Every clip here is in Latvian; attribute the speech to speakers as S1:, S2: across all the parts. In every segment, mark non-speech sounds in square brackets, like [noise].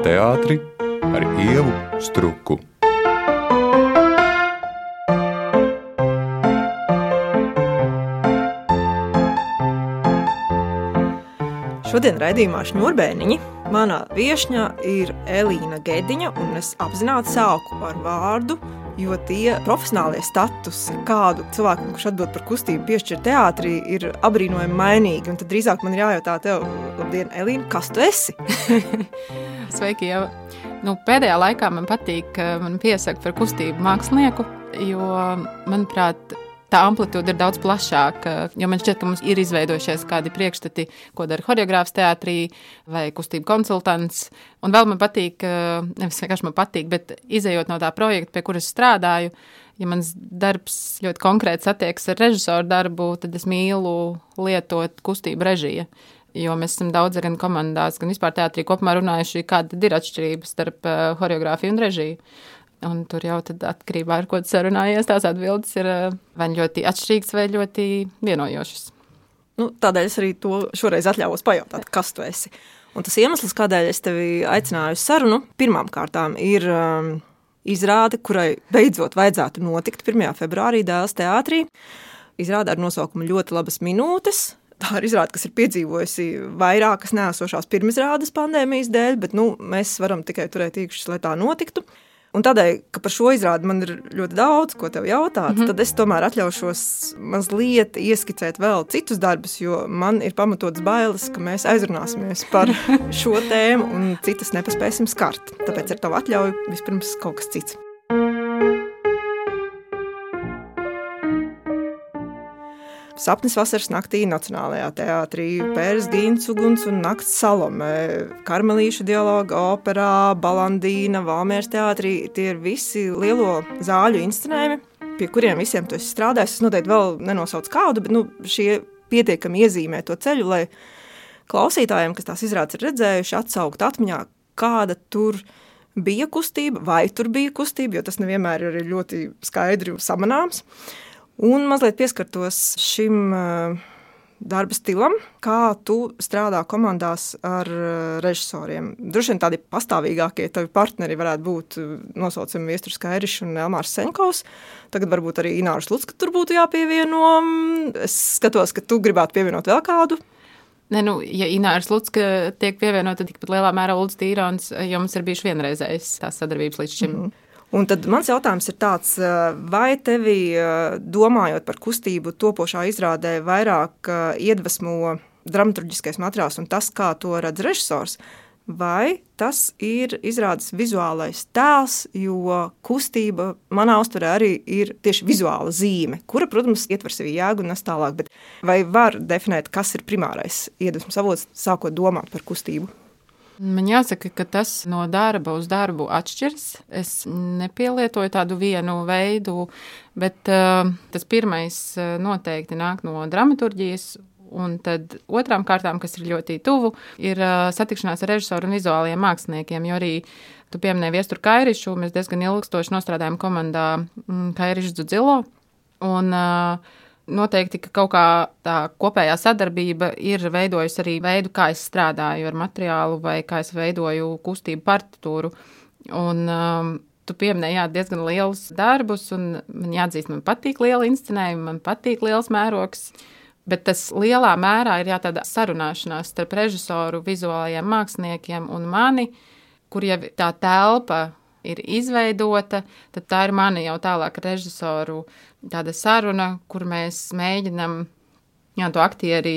S1: par teātri ar ievu struku.
S2: Šodien raidījumā Šņurbēniņi manā viesņā ir Elīna Gediņa, un es apzināti sāku ar vārdu Jo tie profesionālie statusi, kādu cilvēkam, kurš atbild par kustību, piešķir teātrī, ir apbrīnojami mainīgi. Un tad drīzāk man ir jājautā tev, labdien, Elīna, kas tu esi? [laughs]
S3: Sveiki, jau. Nu, pēdējā laikā man patīk, ka man piesaka par kustību mākslinieku, jo, manuprāt, tā amplitūda ir daudz plašāka. Jo man šķiet, ka mums ir izveidojušies kādi priekšstati, ko dara choreogrāfs teātrī vai kustību konsultants. Un vēl man patīk, nevis vienkārši man patīk, bet izējot no tā projekta, pie kuras strādāju, ja mans darbs ļoti konkrēti satiekas ar režisoru darbu, tad es mīlu lietot kustību režiju. Jo mēs esam daudz gan komandās, gan vispār teātrī kopumā runājuši, kāda ir atšķirība starp choreogrāfiju un režiju. Un tur jau atkarībā no tā, ko sarunājies, tās atbildes ir eh, vai ļoti atšķirīgas, vai ļoti vienojošas.
S2: Nu, tādēļ es arī to šoreiz atļāvos pajautāt, kas tu esi. Un tas iemesls, kādēļ es tevi aicināju uz sarunu, pirmām kārtām ir um, izrāde, kurai beidzot vajadzētu notikt 1. februārī Dēls teātrī. Izrāde ar nosaukumu ļoti labas minūtes. Tā ir izrāde, kas ir piedzīvojusi vairākas nesošās pirmizrādes pandēmijas dēļ, bet nu, mēs varam tikai turēt īkšķus, lai tā notiktu. Un tādēļ, ka par šo izrādi man ir ļoti daudz ko te jautāt, mm -hmm. tad es tomēr atļaušos mazliet ieskicēt vēl citus darbus, jo man ir pamatots bailes, ka mēs aizrunāsimies par [laughs] šo tēmu un citas nepaspēsim skart. Tāpēc ar tavu atļauju vispirms kaut kas cits. Sapnis vasaras naktī Nacionālajā teātrī, Pērs Gīns, Uguns un Nakts Salome, Karmelīša dialoga operā, Balandīna, Valmieras teātrī. Tie ir visi lielo zāļu inscenējumi, pie kuriem visiem tu esi strādājis. Es noteikti vēl nenosaucu kādu, bet nu, šie pietiekami iezīmē to ceļu, lai klausītājiem, kas tās izrādes ir redzējuši, atsaukt atmiņā, kāda tur bija kustība, vai tur bija kustība, jo tas nevienmēr ir ļoti skaidri samanāms. Un mazliet pieskartos šim uh, darba stilam, kā tu strādā komandās ar uh, režisoriem. Droši vien tādi pastāvīgākie tavi partneri varētu būt uh, nosaucami Viestures Kairišs un Elmārs Seņkovs. Tagad varbūt arī Inārs Lutska tur būtu jāpievieno. Es skatos, ka tu gribētu pievienot vēl kādu.
S3: Ne, nu, ja Ināras Lutska tiek pievienota, tikpat lielā mērā Ulds Tīrons, jo mums ir bijuši vienreizējs tās sadarbības līdz šim. Mm -hmm.
S2: Un tad mans jautājums ir tāds, eh, vai tevi, eh, domājot par kustību, topošā izrādē vairāk eh, iedvesmo dramaturgiskais materiāls un tas, kā to redz režisors, vai tas ir izrādes vizuālais tēls, jo kustība manā uztverē arī ir tieši vizuāla zīme, kura, protams, ietver sevi jēgu un nes tālāk, bet vai var definēt, kas ir primārais iedvesmas avots, sākot domāt par kustību?
S3: Man jāsaka, ka tas no darba uz darbu atšķiras. Es nepielietoju tādu vienu veidu, bet uh, tas pirmais uh, noteikti nāk no dramaturgijas. Un tad otrām kārtām, kas ir ļoti tuvu, ir uh, satikšanās ar režisoru un vizuāliem māksliniekiem. Jo arī tu pieminēji Viesturu Kairišu, mēs diezgan ilgstoši nostrādājām komandā mm, Kairišu Dzudzilo. Un, uh, noteikti, ka kaut kā tā kopējā sadarbība ir veidojusi arī veidu, kā es strādāju ar materiālu vai kā es veidoju kustību partitūru. Un, um, tu pieminēji jā, diezgan lielus darbus, un man jāatzīst, man patīk liela inscenējuma, man patīk liels mērogs. Bet tas lielā mērā ir jā, tāda sarunāšanās starp režisoru, vizuālajiem māksliniekiem un mani, kur jau tā telpa ir izveidota, tad tā ir mana jau tālāk režisoru tāda saruna, kur mēs mēģinam jā, to aktieri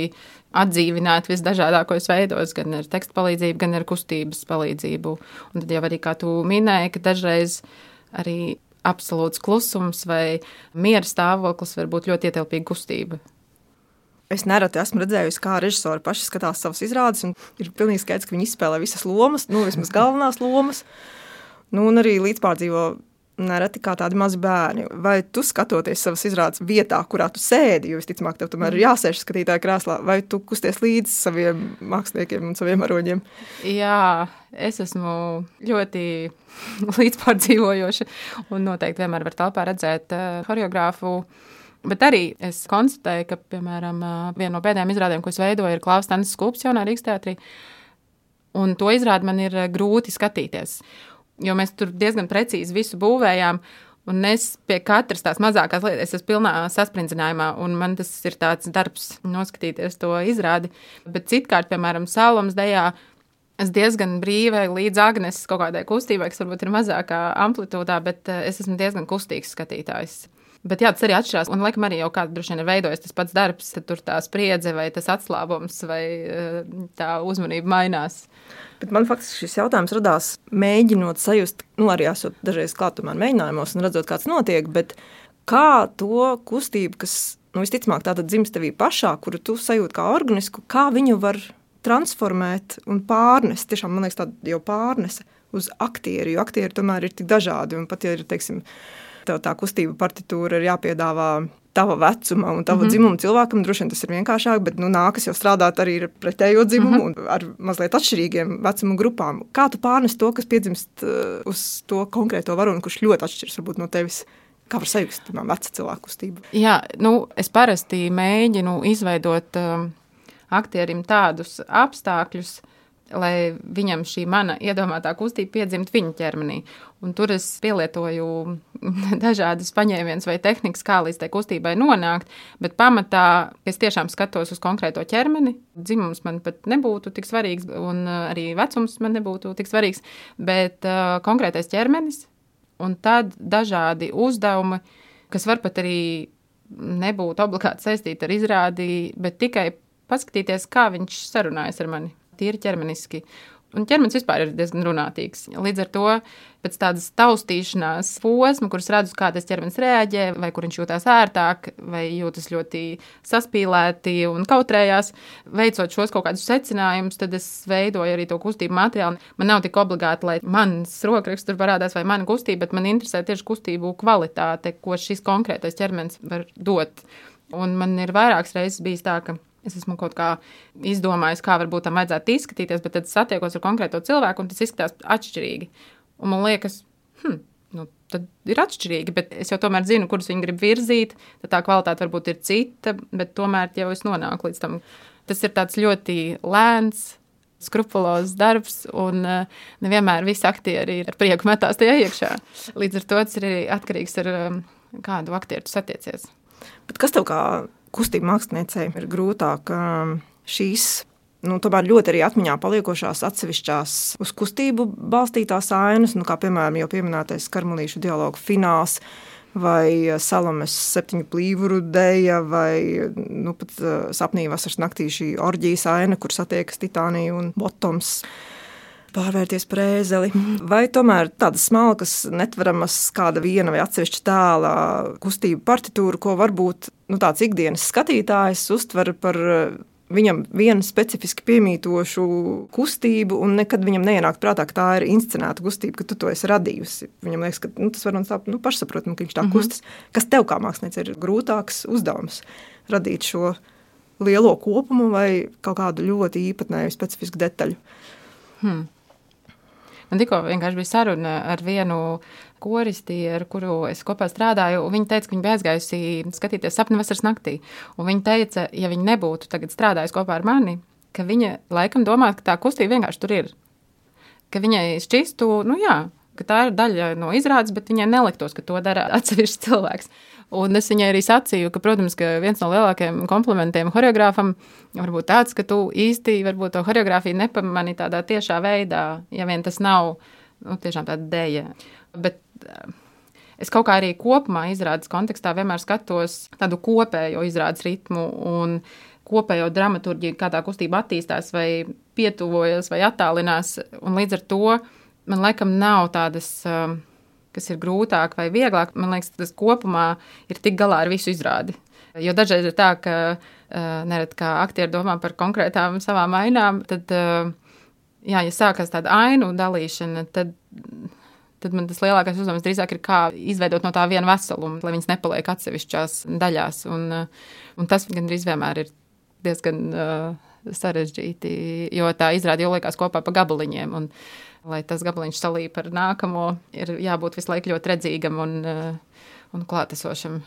S3: atdzīvināt visdažādākos veidos, gan ar tekstu palīdzību, gan ar kustības palīdzību. Un tad jau arī, kā tu minēji, ka dažreiz arī absolūts klusums vai miera stāvoklis var būt ļoti ietilpīga kustība.
S2: Es nereti esmu redzējusi, kā režisori paši skatās savas izrādes, un ir pilnīgi skaidrs, ka viņi izspēlē visas lomas, nu, vismaz galvenās lomas. Nu, un arī līdzpārdzīvo nereti kā tādi mazi bērni. Vai tu skatoties savas izrādes vietā, kurā tu sēdi, jo visticamāk, tev tomēr ir jāsēž skatītāja krēslā, vai tu kusties līdzi saviem māksliniekiem un saviem aroņiem?
S3: Jā, es esmu ļoti [laughs] līdzpārdzīvojoša un noteikti vienmēr var telpā redzēt uh, choreogrāfu. Bet arī es konstatēju, ka, piemēram, uh, viena no pēdējām izrādēm, ko es veidoju, ir Klaus Tanis Skulps jaunā Rīgas teātrī. Un to izrādi man ir grūti skatīties, jo mēs tur diezgan precīzi visu būvējām. Un es pie katras tās mazākās lietas esmu pilnā saspringzinājumā, un man tas ir tāds darbs, noskatīties to izrādi. Bet citkārt, piemēram, Salomas dejā, es diezgan brīvi līdz Agnēs kaut kādai kustībai, kas varbūt ir mazākā amplitūdā, bet eh, es esmu diezgan kustīgs skatītājs. Bet jā, tas arī atšķirās. Un, laikam, arī jau kādā droši vien ir veidojis tas pats darbs, tad tur tā spriedze vai tas atslābums vai eh, tā uzmanība mainās.
S2: Bet man faktiski šis jautājums radās mēģinot sajust, nu, arī esot dažreiz klātumā mēģinājumos un redzot, kāds notiek, bet kā to kustību, kas, nu, visticamāk, tātad dzimst tevī pašā, kuru tu sajūti kā organisku, kā viņu var transformēt un pārnest, tiešām, man liekas, tāda jau pārnese uz aktieri, jo aktieri tomēr ir tik dažādi, un pat, ja ir, teiksim, tev tā kustība partitūra ir jāpiedāvā tava vecuma un tava mm -hmm. dzimuma cilvēkam, droši vien tas ir vienkāršāk, bet nu, nākas jau strādāt arī ar pretējo dzimumu mm -hmm. un ar mazliet atšķirīgiem vecuma grupām. Kā tu pārnes to, kas piedzimst uh, uz to konkrēto varoni, kurš ļoti atšķiras varbūt no tevis? Kā var sajust, piemēram, veca cilvēku kustību?
S3: Jā, nu, es parasti mēģinu izveidot um, aktierim tādus apstākļus, lai viņam šī mana iedomātā kustība piedzimtu viņa ķermenī. Un tur es pielietoju [laughs] dažādas paņēmienas vai tehnikas, kā līdz tai kustībai nonākt, bet pamatā es tiešām skatos uz konkrēto ķermeni. Dzimums man pat nebūtu tik svarīgs, un uh, arī vecums man nebūtu tik svarīgs, bet uh, konkrētais ķermenis un tad dažādi uzdevumi, kas var pat arī nebūt obligāti saistīti ar izrādi, bet tikai paskatīties, kā viņš sarunājas ar mani tīri ķermeniski. Un ķermenis vispār ir diezgan runātīgs. Līdz ar to pēc tādas taustīšanās posma, kuras redzu, kā tas ķermenis reaģē, vai kur viņš jūtas ērtāk, vai jūtas ļoti saspīlēti un kautrējās, veicot šos kaut kādus secinājumus, tad es veidoju arī to kustību materiālu. Man nav tik obligāti, lai mans rokraksts tur parādās vai mana kustība, bet man interesē tieši kustību kvalitāte, ko šis konkrētais ķermenis var dot. Un man ir vairākas reizes bijis tā, ka Es esmu kaut kā izdomājis, kā varbūt tam vajadzētu izskatīties, bet tad satiekos ar konkrēto cilvēku, un tas izskatās atšķirīgi. Un man liekas, hmm, nu, tad ir atšķirīgi, bet es jau tomēr zinu, kurus viņi grib virzīt. Tad tā kvalitāte varbūt ir cita, bet tomēr jau es nonāku līdz tam. Tas ir tāds ļoti lēns. Skrupulozs darbs, un uh, nevienmēr visi aktieri ir ar prieku metās tajā iekšā. Līdz ar to tas ir arī atkarīgs no um, kādu aktieru satiecies.
S2: Bet kas tev kā kustību māksliniecei ir grūtāk šīs. Nu, tomēr ļoti arī atmiņā paliekošās atsevišķās uz kustību balstītās ainas, nu, kā piemēram jau pieminētais karmelīšu dialogu fināls, vai Salames septiņu plīvuru dēļa, vai nu, pat uh, sapnī vasaras naktī šī orģijas aina, kur satiekas Titānija un Bottoms pārvērties par ēzeli. Vai tomēr tādas smalkas, netveramas, kāda viena vai atsevišķa tēla kustība partitūra, ko varbūt nu, tāds ikdienas skatītājs uztver par eh, viņam vienu specifiski piemītošu kustību, un nekad viņam neienāk prātā, ka tā ir inscenēta kustība, ka tu to esi radījusi. Viņam liekas, ka nu, tas var būt nu, pašsaprotami, ka viņš tā mm -hmm. kustas. Kas tev kā mākslinieci ir grūtāks uzdevums radīt šo lielo kopumu vai kaut kādu ļoti īpatnēju, specifisku detaļu?
S3: Hmm. Man tikko vienkārši bija saruna ar vienu koristi, ar kuru es kopā strādāju. Viņa teica, ka viņa bija aizgājusi skatīties sapni vasaras naktī. Un viņa teica, ja viņa nebūtu tagad strādājusi kopā ar mani, ka viņa laikam domā, ka tā kustība vienkārši tur ir. Ka viņai šķistu, nu jā, ka tā ir daļa no izrādes, bet viņai neliktos, ka to dara atsevišķs cilvēks. Un es viņai arī sacīju, ka, protams, ka viens no lielākajiem komplimentiem choreogrāfam var būt tāds, ka tu īsti varbūt to choreogrāfiju nepamani tādā tiešā veidā, ja vien tas nav nu, tiešām tāda dēļa. Bet eh, es kaut kā arī kopumā izrādes kontekstā vienmēr skatos tādu kopējo izrādes ritmu un kopējo dramaturgiju, kā tā kustība attīstās vai pietuvojas vai attālinās. Un līdz ar to man laikam nav tādas. Uh, kas ir grūtāk vai vieglāk, man liekas, tas kopumā ir tik galā ar visu izrādi. Jo dažreiz ir tā, ka uh, nereti kā aktieri domā par konkrētām savām ainām, tad, uh, jā, ja sākās tāda ainu dalīšana, tad, tad man tas lielākais uzdevums drīzāk ir kā izveidot no tā vienu veselumu, lai viņas nepaliek atsevišķās daļās. Un, uh, un tas gandrīz vienmēr ir diezgan uh, sarežģīti, jo tā izrāda jau liekas kopā pa gabaliņiem. Un, uh, lai tas gabaliņš salīja par nākamo, ir jābūt visu laiku ļoti redzīgam un, eh, un klātesošam.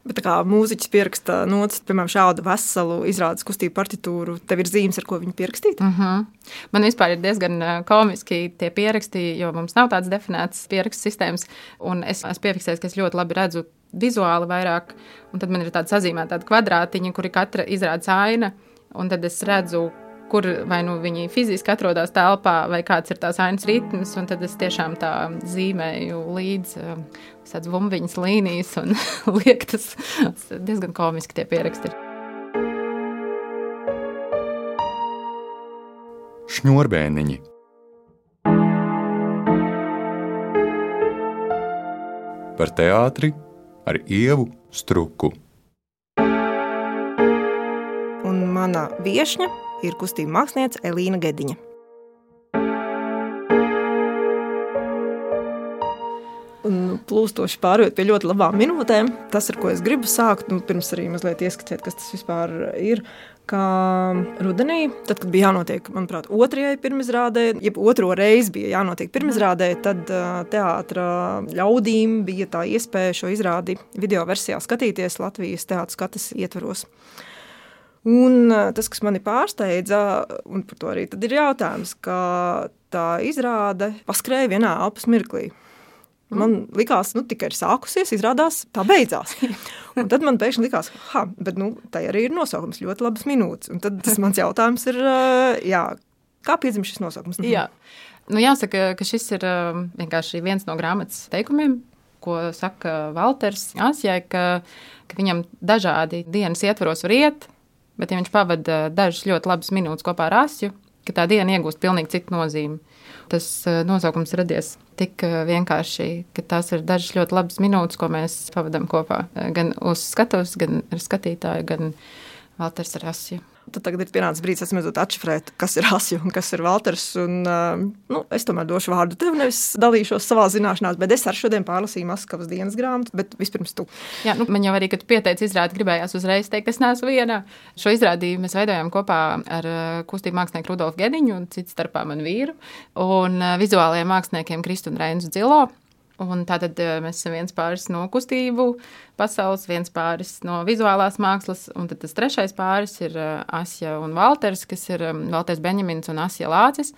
S2: Bet tā kā mūziķis pieraksta notis, piemēram, šādu veselu izrādes kustību partitūru, tev ir zīmes, ar ko viņu pierakstīt?
S3: Mm -hmm. Man vispār ir diezgan komiski tie pieraksti, jo mums nav tādas definētas pierakstu sistēmas. Un es esmu piefiksējis, ka es ļoti labi redzu vizuāli vairāk, un tad man ir tāda sazīmēta kvadrātiņa, kur ir katra izrādes aina, un tad es redzu, kur vai nu viņi fiziski atrodas telpā, vai kāds ir tās ainas ritms. Tad es tiešām tā zīmēju līdzi um, tādas bumbiņas līnijas un [laughs] lieku tas diezgan komiski tie pieraksti.
S1: Šņurbēniņi. Par teātri ar ievu struku.
S2: Un mana viesņa ir kustība mākslinieca Elīna Gediņa. Un plūstoši pārējot pie ļoti labām minūtēm. Tas, ar ko es gribu sākt, nu, pirms arī mazliet ieskicēt, kas tas vispār ir. Kā rudenī, tad, kad bija jānotiek, manuprāt, otrajai pirmizrādē, jeb otro reizi bija jānotiek pirmizrādē, tad teātris ļaudīm bija tā iespēja šo izrādi video versijā skatīties Latvijas teātris skatas ietvaros. Un tas, kas mani pārsteidza, un par to arī ir jautājums, ka tā izrāde paskrēja vienā elpas mirklī. Man liekas, nu, tikai ir sākusies, izrādās, tā beidzās. [laughs] Un tad man pēkšņi likās, ka nu, tā arī ir nosaukums, ļoti labas minūtes. Un tad tas mans jautājums ir, jā, kā piedzima šis nosaukums?
S3: Jā. Nu, jāsaka, ka šis ir vienkārši viens no grāmatas teikumiem, ko saka Walters Asijai, ka, ka viņam dažādi dienas ietvaros var iet, Bet, ja viņš pavada dažas ļoti labas minūtes kopā ar asju, ka tā diena iegūst pilnīgi citu nozīmi. Tas eh, nosaukums radies tik eh, vienkārši, ka tās ir dažas ļoti labas minūtes, ko mēs pavadām kopā. Eh, gan uz skatuves, gan ar skatītāju, gan Valters ar asju.
S2: Tad tagad ir pienācis brīdis, kad mēs atšifrēt, kas ir Asija un kas ir Valters. Un, nu, es tomēr došu vārdu tev, nevis dalīšos savā zināšanā, bet es ar šodien pārlasīju Maskavas dienas grāmatu, bet vispirms tu.
S3: Jā, nu, man jau arī, kad pieteicis izrādi, gribējās uzreiz teikt, es neesmu viena. Šo izrādi mēs veidojām kopā ar kustību mākslinieku Rudolfu Gediņu un citu starpā manu vīru un vizuālajiem māksliniekiem Kristu un Reinzu Dzilo. Un tātad mēs esam viens pāris no kustību pasaules, viens pāris no vizuālās mākslas, un tad tas trešais pāris ir Asja un Valters, kas ir Valters Benjamins un Asja Lācis.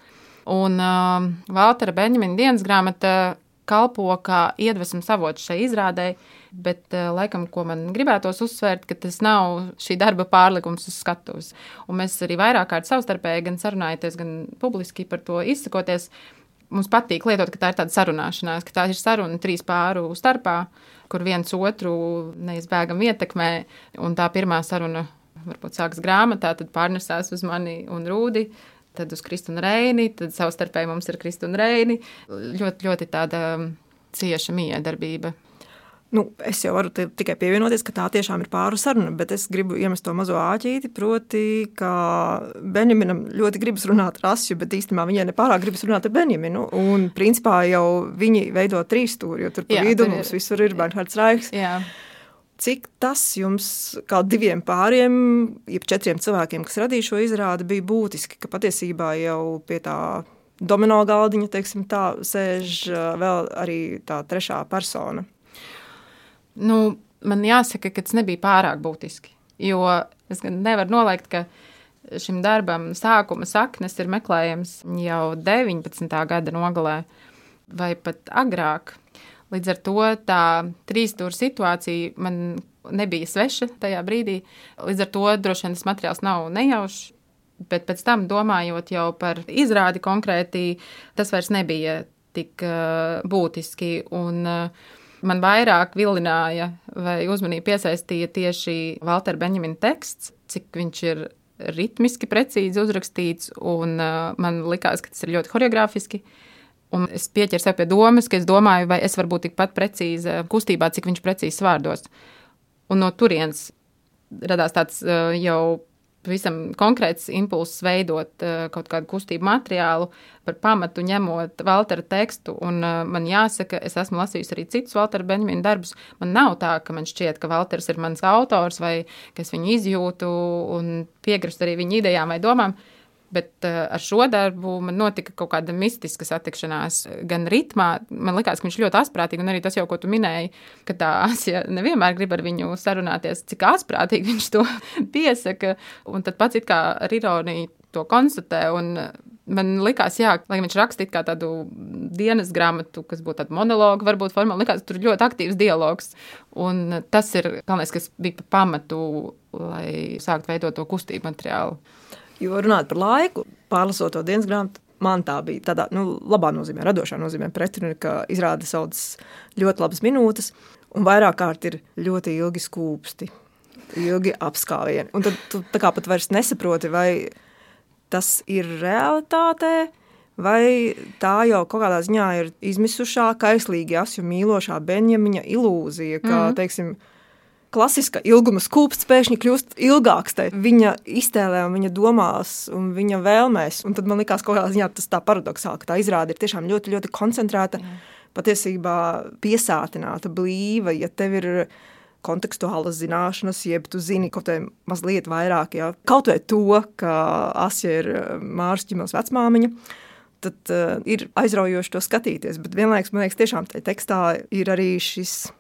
S3: Un uh, Valtera Benjamina dienas grāmata kalpo kā iedvesmas avots šai izrādē, bet uh, laikam, ko man gribētos uzsvērt, ka tas nav šī darba pārlikums uz skatuves. Un mēs arī vairāk kārt savstarpēji gan sarunājoties, gan publiski par to izsakoties, uh, mums patīk lietot, ka tā ir tāda sarunāšanās, ka tā ir saruna trīs pāru starpā, kur viens otru neizbēgami ietekmē. Un tā pirmā saruna varbūt sākas grāmatā, tad pārnesās uz mani un Rūdi. Tad uz Kristunu Reini, tad savstarpēji mums ir Kristuna Reini. Ļoti, ļoti tāda cieša miedarbība.
S2: Nu, es jau varu tikai pievienoties, ka tā tiešām ir pāru saruna, bet es gribu iemest to mazo āķīti. Proti, ka Benjaminam ļoti gribas runāt ar Asju, bet īstenībā viņai nepārāk gribas runāt ar Benjaminu. Un principā jau viņi veido trīs stūri, jo tur pa vidu mums ir, visur ir Bernhards Raiks. Jā. Cik tas jums, kā diviem pāriem, jeb četriem cilvēkiem, kas radīja šo izrādi, bija būtiski, ka patiesībā jau pie tā domino galdiņa, teiksim tā, sēž vēl arī tā trešā persona.
S3: Nu, man jāsaka, ka tas nebija pārāk būtiski. Jo es nevaru noliegt, ka šim darbam sākuma saknes ir meklējams jau 19. gada nogalē, vai pat agrāk. Līdz ar to tā trīsstūra situācija man nebija sveša tajā brīdī. Līdz ar to droši vien tas materiāls nav nejaušs. Bet pēc tam, domājot jau par izrādi konkrēti, tas vairs nebija tik uh, būtiski. Un, uh, man vairāk vilināja vai uzmanību piesaistīja tieši Valtera Benjamina teksts, cik viņš ir ritmiski precīzi uzrakstīts, un uh, man likās, ka tas ir ļoti horeogrāfiski. Un es pieķeru sev pie domas, ka es domāju, vai es varu būt tikpat precīza kustībā, cik viņš precīzi vārdos. Un no turienes radās tāds uh, jau pavisam konkrēts impulss veidot uh, kaut kādu kustību materiālu, par pamatu ņemot Valtera tekstu. Un, uh, man jāsaka, es esmu lasījusi arī citus Valtera Benjamina darbus. Man nav tā, ka man šķiet, ka Valters ir mans autors vai ka es viņu izjūtu un piekrist arī viņa idejām vai domām. Bet uh, ar šo darbu man notika kaut kāda mistiska satikšanās, gan ritmā. Man liekas, ka viņš ļoti asprātīgi, un arī tas jau, ko tu minēji, ka tā Asija nevienmēr grib ar viņu sarunāties, cik asprātīgi [laughs] viņš to piesaka. Un tad pats it kā ar ironiju to konstatē. Man liekas, jā, lai viņš rakstītu kā tādu dienas grāmatu, kas būtu tāda monologa, varbūt formāli, likās, tur ļoti aktīvs dialogs. Un tas ir galvenais, kas bija pa pamatu, lai sāktu veidot to kustību materiālu.
S2: Jo runājot par laiku, pārlasot to dienas grāmatu, man tā bija tādā nu, labā nozīmē, radošā nozīmē, pretrunā, ka izrāda savas ļoti labas minūtes, un vairāk kārt ir ļoti ilgi skūpsti, ilgi apskāvieni. Un tad tu tā kā pat vairs nesaproti, vai tas ir realitātē. Vai tā jau kaut kādā ziņā ir izmisušā, kaislīgi asju mīlošā Benjamina ilūzija, ka, mm. teiksim, klasiska ilguma skūpsts pēkšņi kļūst ilgāks viņa iztēlē, viņa domās un viņa vēlmēs. Un tad man likās, ka tas tā paradoxāli, ka tā izrāde ir tiešām ļoti, ļoti koncentrēta, Jā. patiesībā piesātināta, blīva. Ja tev ir kontekstuālas zināšanas, jeb tu zini kaut kā mazliet vairāk, ja kaut vai to, ka Asja ir Mārs Čimils vecmāmiņa. Tad uh, ir aizraujoši to skatīties. Bet vienlaikus man liekas, tiešām tajā tekstā ir arī šis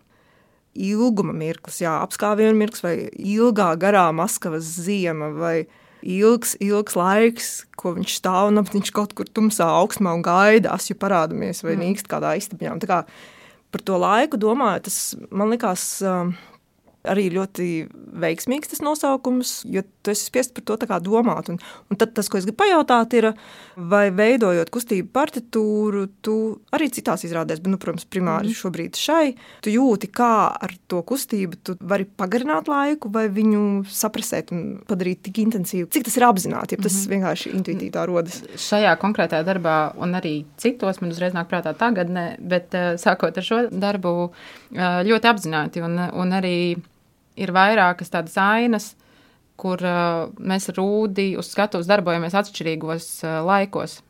S2: ilguma mirklis, jā, apskāvienu mirklis, vai ilgā, garā Maskavas ziema, vai ilgs, ilgs laiks, ko viņš stāv un viņš kaut kur tumsā augsmā un gaida, asju parādamies vai mm. nīkst kādā istabiņā. Tā kā par to laiku domāju, tas man likās. Uh, arī ļoti veiksmīgs tas nosaukums, jo tu esi spiests par to domāt. Un, un tad tas, ko es gribu pajautāt, ir, vai veidojot kustību partitūru, tu arī citās izrādēs, bet, nu, protams, primāri mm. šobrīd šai, tu jūti, kā ar to kustību tu vari pagarināt laiku vai viņu saprasēt un padarīt tik intensīvu. Cik tas ir apzināti, ja tas mm vienkārši intuitīvi tā rodas?
S3: Šajā konkrētajā darbā un arī citos man uzreiz nāk prātā tagadne, bet uh, sākot ar šo darbu uh, ļoti apzināti un, un arī ir vairākas tādas ainas, kur uh, mēs ar Rūdi uz skatuves darbojamies atšķirīgos uh, laikos,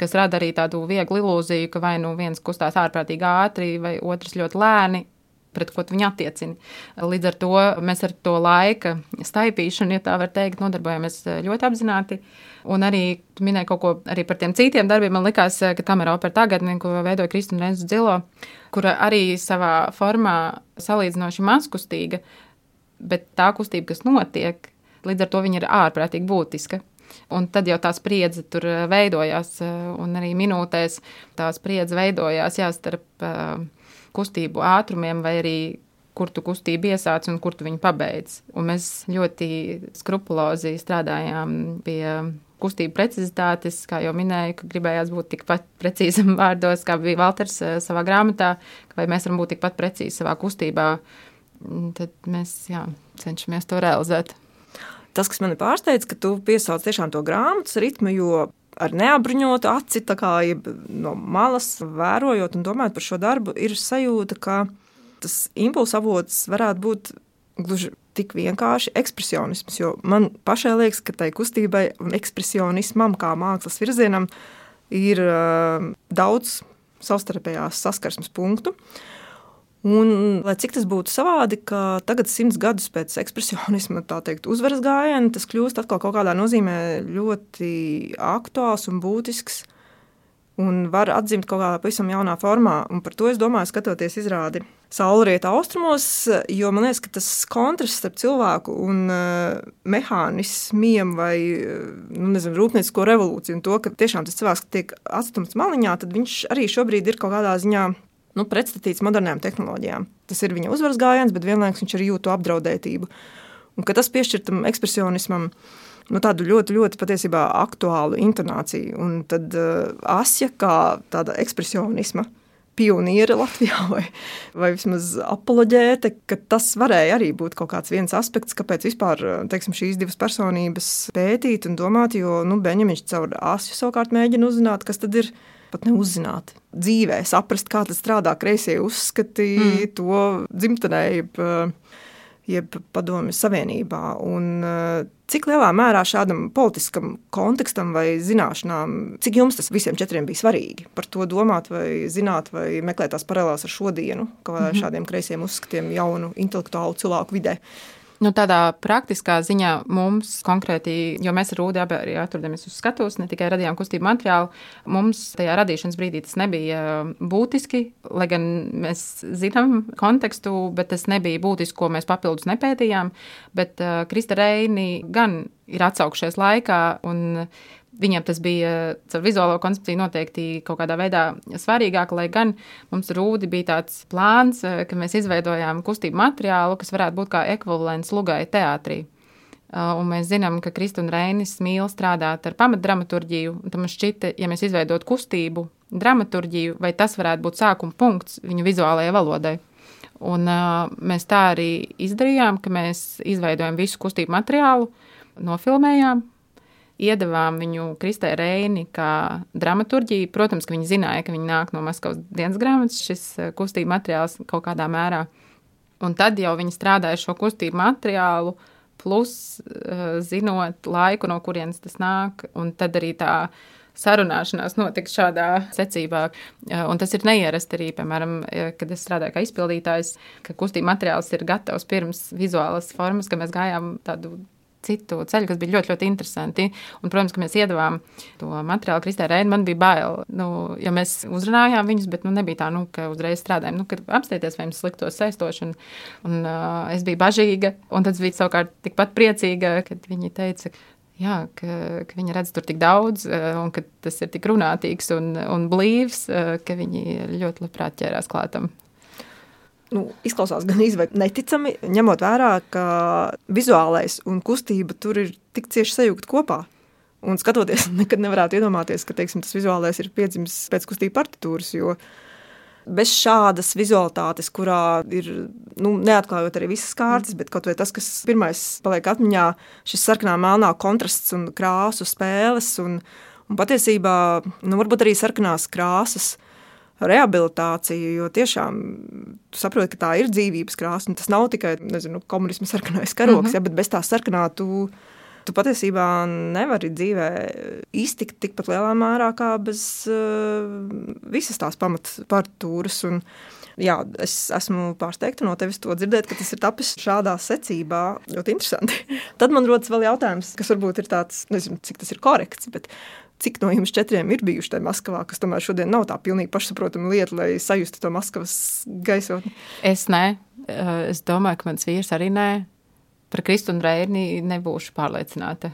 S3: kas rada arī tādu vieglu ilūziju, ka vai nu viens kustās ārprātīgi ātri, vai otrs ļoti lēni. Pret ko viņi attiecina. Līdz ar to mēs ar to laika staipīšanu, ja tā var teikt, nodarbojamies uh, ļoti apzināti. Un arī minēja kaut ko par tiem citiem darbiem. Man liekas, uh, ka kamera opera tagadni, ko veidoja Kristina Renzu Dzilo, kura arī savā formā salīdzinoši mazkustīga, bet tā kustība, kas notiek, līdz ar to viņa ir ārprātīgi būtiska. Un tad jau tā spriedze tur eh, veidojās, eh, un arī minūtēs tā spriedze veidojās jā, starp uh, kustību ātrumiem, vai arī kur tu kustību iesāc un kur tu viņu pabeidz. Un mēs ļoti skrupulozi strādājām pie kustību precizitātes, kā jau minēju, ka gribējās būt tikpat precīzam [laughs] vārdos, kā bija Valters savā grāmatā, vai mēs varam būt tikpat precīzi savā kustībā tad mēs jā, cenšamies to realizēt.
S2: Tas, kas man pārsteidz, ka tu piesauc tiešām to grāmatas ritmu, jo ar neapbruņotu aci, kā no malas vērojot un domājot par šo darbu, ir sajūta, ka tas impulsu avots varētu būt gluži tik vienkārši ekspresionisms. Jo man pašai liekas, ka tai kustībai un ekspresionismam, kā mākslas virzienam, ir uh, daudz savstarpējās saskarsmes punktu. Uh, Un, lai cik tas būtu savādi, ka tagad, simts gadus pēc ekspresionisma teikt, uzvaras gājiena, tas kļūst atkal kaut kādā nozīmē ļoti aktuāls un būtisks. Un var atzīmēt kaut kādā pavisam jaunā formā. Un par to es domāju, skatoties izrādi Saulrieta austrumos, jo man liekas, ka tas kontrasts starp cilvēku un uh, mehānismiem vai nu, nezinu, rūpniecisko revolūciju un to, ka tiešām tas cilvēks tiek atstumts maliņā, tad viņš arī šobrīd ir kaut kādā ziņā nu, pretstatīts modernām tehnoloģijām. Tas ir viņa uzvaras gājiens, bet vienlaikus viņš arī jūt to apdraudētību. Un tas piešķir tam ekspresionismam nu, tādu ļoti, ļoti patiesībā aktuālu intonāciju. Un tad uh, Asja kā tāda ekspresionisma pioniere Latvijā, [laughs] vai, vai vismaz apoloģēte, ka tas varēja arī būt kaut kāds viens aspekts, kāpēc vispār teiksim, šīs divas personības pētīt un domāt, jo nu, Beņģamiņš caur Asju savukārt mēģina uzzināt, kas tad ir pat neuzzināt. Dzīvē saprast, kā tas strādā, kreisie uzskati mm. to dzimtenē, jeb, jeb padomju savienībā. Un, cik lielā mērā šādam politiskam kontekstam vai zināšanām, cik jums tas visiem četriem bija svarīgi par to domāt, vai zināt, vai meklēt tās paralēlās ar šodienu, kā mm -hmm. šādiem kreisiem uzskatiem jaunu intelektuālu cilvēku vidē.
S3: Nu, tādā praktiskā ziņā mums konkrēti, jo mēs ar Rūdu abi arī atrodamies uz skatuves, ne tikai radījām kustību materiālu, mums tajā radīšanas brīdī tas nebija būtiski, lai gan mēs zinām kontekstu, bet tas nebija būtiski, ko mēs papildus nepētījām. Bet uh, Krista Reini gan ir atsaukšies laikā un Viņam tas bija caur vizuālo koncepciju noteikti kaut kādā veidā svarīgāk, lai gan mums rūdi bija tāds plāns, eh, ka mēs izveidojām kustību materiālu, kas varētu būt kā ekvivalents lugai teātrī. Eh, un mēs zinām, ka Kristina un Reinis mīl strādāt ar pamatdramaturģiju. Tad mums šķita, ja mēs izveidotu kustību, dramaturģiju, vai tas varētu būt sākuma punkts viņu vizuālajai valodai. Un, uh, mēs tā arī izdarījām, ka mēs izveidojam visu kustību materiālu, nofilmējām, iedavām viņu Kristē Reini kā dramaturģiju. Protams, ka viņi zināja, ka viņi nāk no Maskavas dienas grāmatas, šis eh, kustību materiāls kaut kādā mērā. Un tad jau viņi strādāja šo kustību materiālu, plus uh, zinot laiku, no kurienes tas nāk, un tad arī tā sarunāšanās notiks šādā secībā. Eh, un tas ir neierasti arī, piemēram, kad es strādāju kā izpildītājs, ka kustība materiāls ir gatavs pirms vizuālas formas, ka mēs gājām tādu citu ceļu, kas bija ļoti, ļoti interesanti. Un, protams, ka mēs iedavām to materiālu Kristē Rēnai. Man bija bail, nu, ja mēs uzrunājām viņus, bet nu, nebija tā, nu, ka uzreiz strādājām. Nu, kad apstieties, vai jums sliktos saistoši. Un, un uh, es biju bažīga, un tad bija savukārt tikpat priecīga, kad viņi teica, Jā, ka, ka viņi redz tur tik daudz, un ka tas ir tik runātīgs un, un blīvs, ka viņi ļoti labprāt ķērās klātam
S2: nu, izklausās gan izvēlēti neticami, ņemot vērā, ka vizuālais un kustība tur ir tik cieši sajūgti kopā. Un skatoties, [laughs] nekad nevarētu iedomāties, ka teiksim, tas vizuālais ir piedzimis pēc kustību partitūras. Bez šādas vizualitātes, kurā ir nu, neatklājot arī visas kārtas, bet kaut vai tas, kas pirmais paliek atmiņā, šis sarkanā melnā kontrasts un krāsu spēles. Un, un patiesībā nu, varbūt arī sarkanās krāsas rehabilitāciju, jo tiešām tu saproti, ka tā ir dzīvības krāsa. Tas nav tikai nezinu, komunisma sarkanais karoks, mm -hmm. ja, bet bez tā sarkanā tu, tu patiesībā nevari dzīvē iztikt tikpat lielā mērā kā bez uh, visas tās pamatpartūras. Jā, es esmu pārsteigta no tevis to dzirdēt, ka tas ir tapis šādā secībā. Ļoti interesanti. [laughs] Tad man rodas vēl jautājums, kas varbūt ir tāds, nezinu, cik tas ir korekts, bet Cik no jums četriem ir bijuši tajā Maskavā, kas tomēr šodien nav tā pilnīgi pašsaprotama lieta, lai sajustu to Maskavas gaisotni?
S3: Es nē, eh, es domāju, ka mans vīrs arī nē. Par Kristu un Reini nebūšu pārliecināta.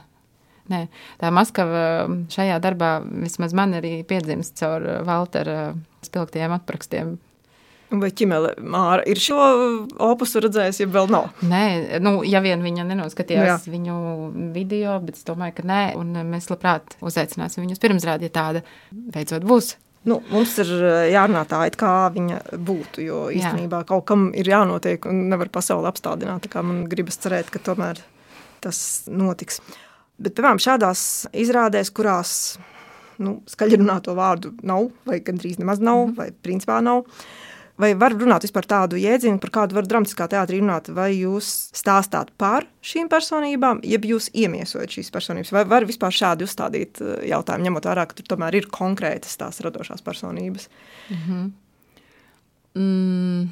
S3: Nē, tā Maskava šajā darbā vismaz man arī piedzimst caur Valtera spilgtiem atprakstiem
S2: Vai ķimele Māra ir šo opusu redzējusi, ja vēl nav?
S3: Nē, nu, ja vien viņa nenoskatījās Jā. viņu video, bet es domāju, ka nē, un mēs labprāt uzaicināsim viņus pirmsrādi, ja tāda beidzot būs.
S2: Nu, mums ir eh, jārunā tā, it kā viņa būtu, jo īstenībā Jā. kaut kam ir jānotiek un nevar pasauli apstādināt, tā kā man gribas cerēt, ka tomēr tas notiks. Bet, piemēram, šādās izrādēs, kurās nu, skaļi runāto vārdu nav, vai gandrīz nemaz nav, mm. vai principā nav, uh, Vai var runāt par tādu jēdzienu, par kādu var dramatiskā teātrī runāt, vai jūs stāstāt par šīm personībām, jeb jūs iemiesojat šīs personības, vai var vispār šādi uzstādīt eh, jautājumu, ņemot vērā, ka tur tomēr ir konkrētas tās radošās personības? Mm -hmm.
S3: mm.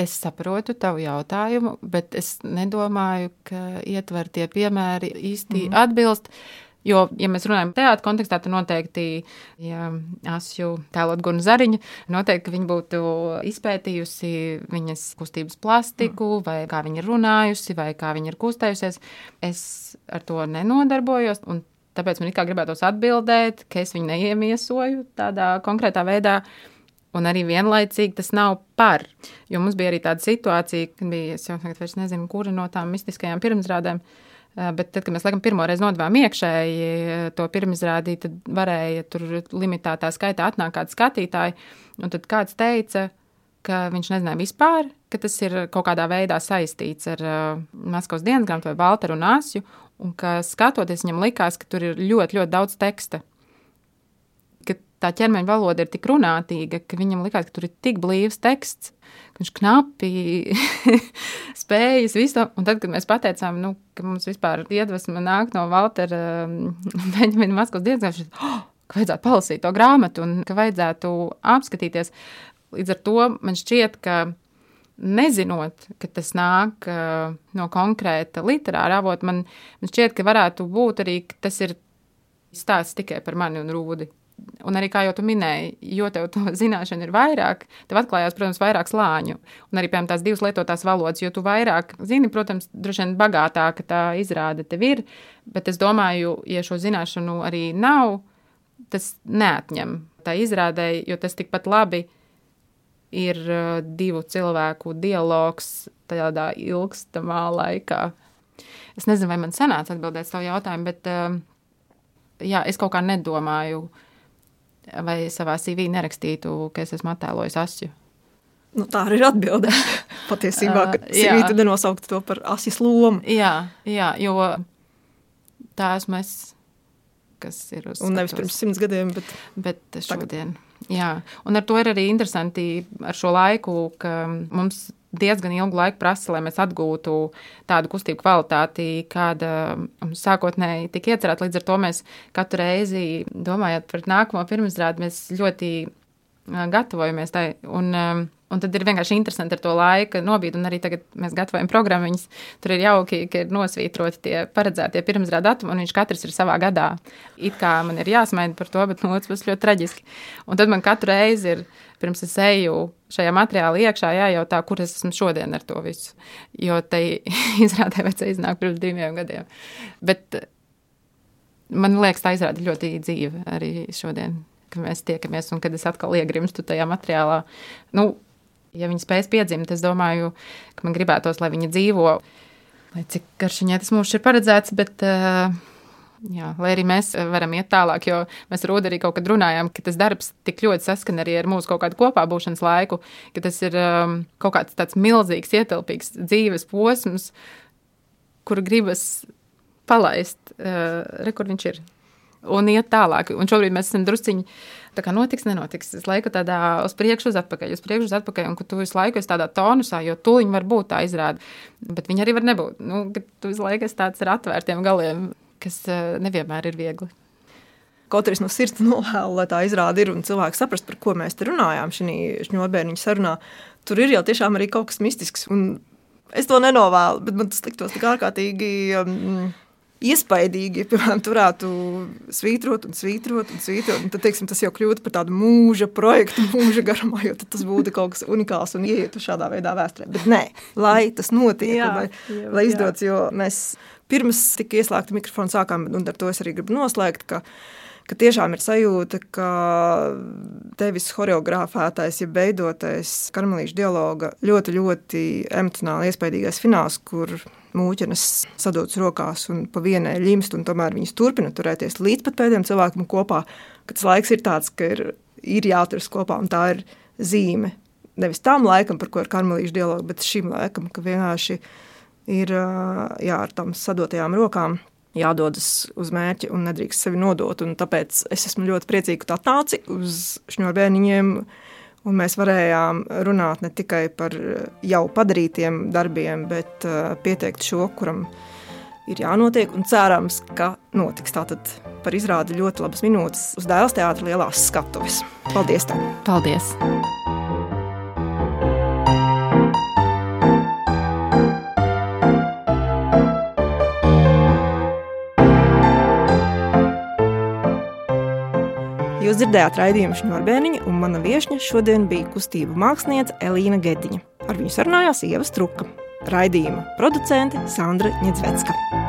S3: Es saprotu tavu jautājumu, bet es nedomāju, ka ietvertie piemēri īsti mm -hmm. atbilst. Uh, Jo, ja mēs runājam par teātrus kontekstā, tad noteikti, ja Asju tēlot Gunu Zariņu, noteikti viņa būtu izpētījusi viņas kustības plastiku, mm. vai kā viņa ir runājusi, vai kā viņa ir kustējusies. Es ar to nenodarbojos, un tāpēc man kā gribētos atbildēt, ka es viņu neiemiesoju tādā konkrētā veidā. Un arī vienlaicīgi tas nav par. Jo mums bija arī tāda situācija, kad bija, es jau tagad vairs nezinu, kura no tām mistiskajām pirmsrādēm, Eh, bet tad, kad mēs laikam pirmo reizi nodevām iekšēji eh, to pirmizrādīt, tad varēja tur limitētā skaitā atnākt kādi skatītāji. Un tad kāds teica, ka viņš nezināja vispār, ka tas ir kaut kādā veidā saistīts ar uh, Maskavas dienas grāmatu vai Valteru un Asju, un ka skatoties viņam likās, ka tur ir ļoti, ļoti daudz teksta tā ķermeņa valoda ir tik runātīga, ka viņam likās, ka tur ir tik blīvs teksts, ka viņš knapi [laughs] spējas visu. Un tad, kad mēs pateicām, nu, ka mums vispār iedvesma nāk no Valtera um, [laughs] Benjamina Maskavas dienas, oh, ka vajadzētu palasīt to grāmatu un ka vajadzētu apskatīties. Līdz ar to man šķiet, ka nezinot, ka tas nāk uh, no konkrēta literāra avota, man, man šķiet, ka varētu būt arī, ka tas ir stāsts tikai par mani un Rūdi. Un arī, kā jau tu minēji, jo tev to [laughs] zināšana ir vairāk, tev atklājās, protams, vairāk slāņu. Un arī, piemēram, tās divas lietotās valodas, jo tu vairāk zini, protams, droši vien bagātāka tā izrāde tev ir. Bet es domāju, ja šo zināšanu arī nav, tas neatņem tā izrādē, jo tas tikpat labi ir uh, divu cilvēku dialogs tādā ilgstamā laikā. Es nezinu, vai man sanāca atbildēt savu jautājumu, bet uh, jā, es kaut kā nedomāju, vai savā CV nerakstītu, ka es esmu attēlojis asju.
S2: Nu, tā arī ir atbilde. [laughs] Patiesībā, ka uh, CV tu nenosaukt to par asjas lomu.
S3: Jā, jā, jo tā esmu es kas ir uz.
S2: Un nevis pirms simts gadiem, bet,
S3: bet šodien. Tagad. Jā, un ar to ir arī interesanti ar šo laiku, ka mums diezgan ilgu laiku prasa, lai mēs atgūtu tādu kustību kvalitāti, kāda mums sākotnēji tika iecerēta. Līdz ar to mēs katru reizi, domājot par nākamo pirmizrādi, mēs ļoti gatavojamies tai. Un, Un tad ir vienkārši interesanti ar to laika nobīdi, un arī tagad mēs gatavojam programmas. Tur ir jauki, ka ir nosvītroti tie paredzētie pirmsrāda datumi, un viņš katrs ir savā gadā. It kā man ir jāsmaida par to, bet no otras puses ļoti traģiski. Un tad man katru reizi ir, pirms es eju šajā materiālā iekšā, jājautā, kur es esmu šodien ar to visu. Jo tai [laughs] izrādē vajadzēja iznākt pirms diviem gadiem. Bet man liekas, tā izrāda ļoti dzīva arī šodien kad mēs tiekamies un kad es atkal iegrimstu tajā materiālā. Nu, Ja viņi spēs piedzimt, es domāju, ka man gribētos, lai viņi dzīvo, lai cik garš viņai tas mums ir paredzēts, bet uh, Jā, lai arī mēs varam iet tālāk, jo mēs ar Rūdu arī kaut kad runājām, ka tas darbs tik ļoti saskan arī ar mūsu kaut kādu kopā būšanas laiku, ka tas ir um, kaut kāds tāds milzīgs, ietilpīgs dzīves posms, kuru gribas palaist. Uh, re, kur viņš ir? Un iet tālāk. Un šobrīd mēs esam drusciņi tā kā notiks, nenotiks. Es laiku tādā uz priekšu, uz atpakaļ, uz priekšu, uz atpakaļ, un tu visu laiku esi tādā tonusā, jo tūliņ var būt tā izrāda, bet viņi arī var nebūt. Nu, tu visu laiku esi tāds ar atvērtiem galiem, kas uh, nevienmēr ir viegli.
S2: Kaut arī no sirds [laughs] novēlu, lai tā izrāda ir un cilvēki saprast, par ko mēs te runājām šajā šņurbēniņa sarunā. Tur ir jau tiešām arī kaut kas mistisks. Es to nenovēlu, bet man tas liktos tik ārkārtīgi. Um, iespaidīgi, piemēram, turētu svītrot un svītrot un svītrot. Un tad, teiksim, tas jau kļūtu par tādu mūža projektu, mūža garumā, jo tas būtu kaut kas unikāls un ieietu šādā veidā vēsturē. Bet nē, lai tas notiek, jā, lai, jā, lai izdodas, jo mēs pirms tika ieslēgta mikrofona sākām, un ar to es arī gribu noslēgt, ka ka tiešām ir sajūta, ka tevis choreogrāfētais, ja beidotais karmelīšu dialoga ļoti, ļoti emocionāli iespaidīgais fināls, kur mūķenes sadotas rokās un pa vienai limst, un tomēr viņas turpina turēties līdz pat pēdējiem cilvēkiem kopā, ka tas laiks ir tāds, ka ir, ir jāturas kopā, un tā ir zīme. Nevis tam laikam, par ko ir karmelīšu dialogs, bet šim laikam, ka vienkārši ir jā, ar tām sadotajām rokām jādodas uz mērķi un nedrīkst sevi nodot. Tāpēc es esmu ļoti priecīga, ka tu atnāci uz šņurbēniņiem. Un mēs varējām runāt ne tikai par jau padarītiem darbiem, bet uh, pieteikt šo, kuram ir jānotiek. Un cerams, ka notiks tātad par izrādi ļoti labas minūtes uz Dēls teātra lielās skatuves. Paldies! Tev.
S3: Paldies!
S2: Jūs dzirdējāt raidījumu Šņurbēniņa, un mana viesņa šodien bija kustību mākslinieca Elīna Gediņa. Ar viņu sarunājās Ieva Struka, raidījuma producente Sandra Ņedzvecka.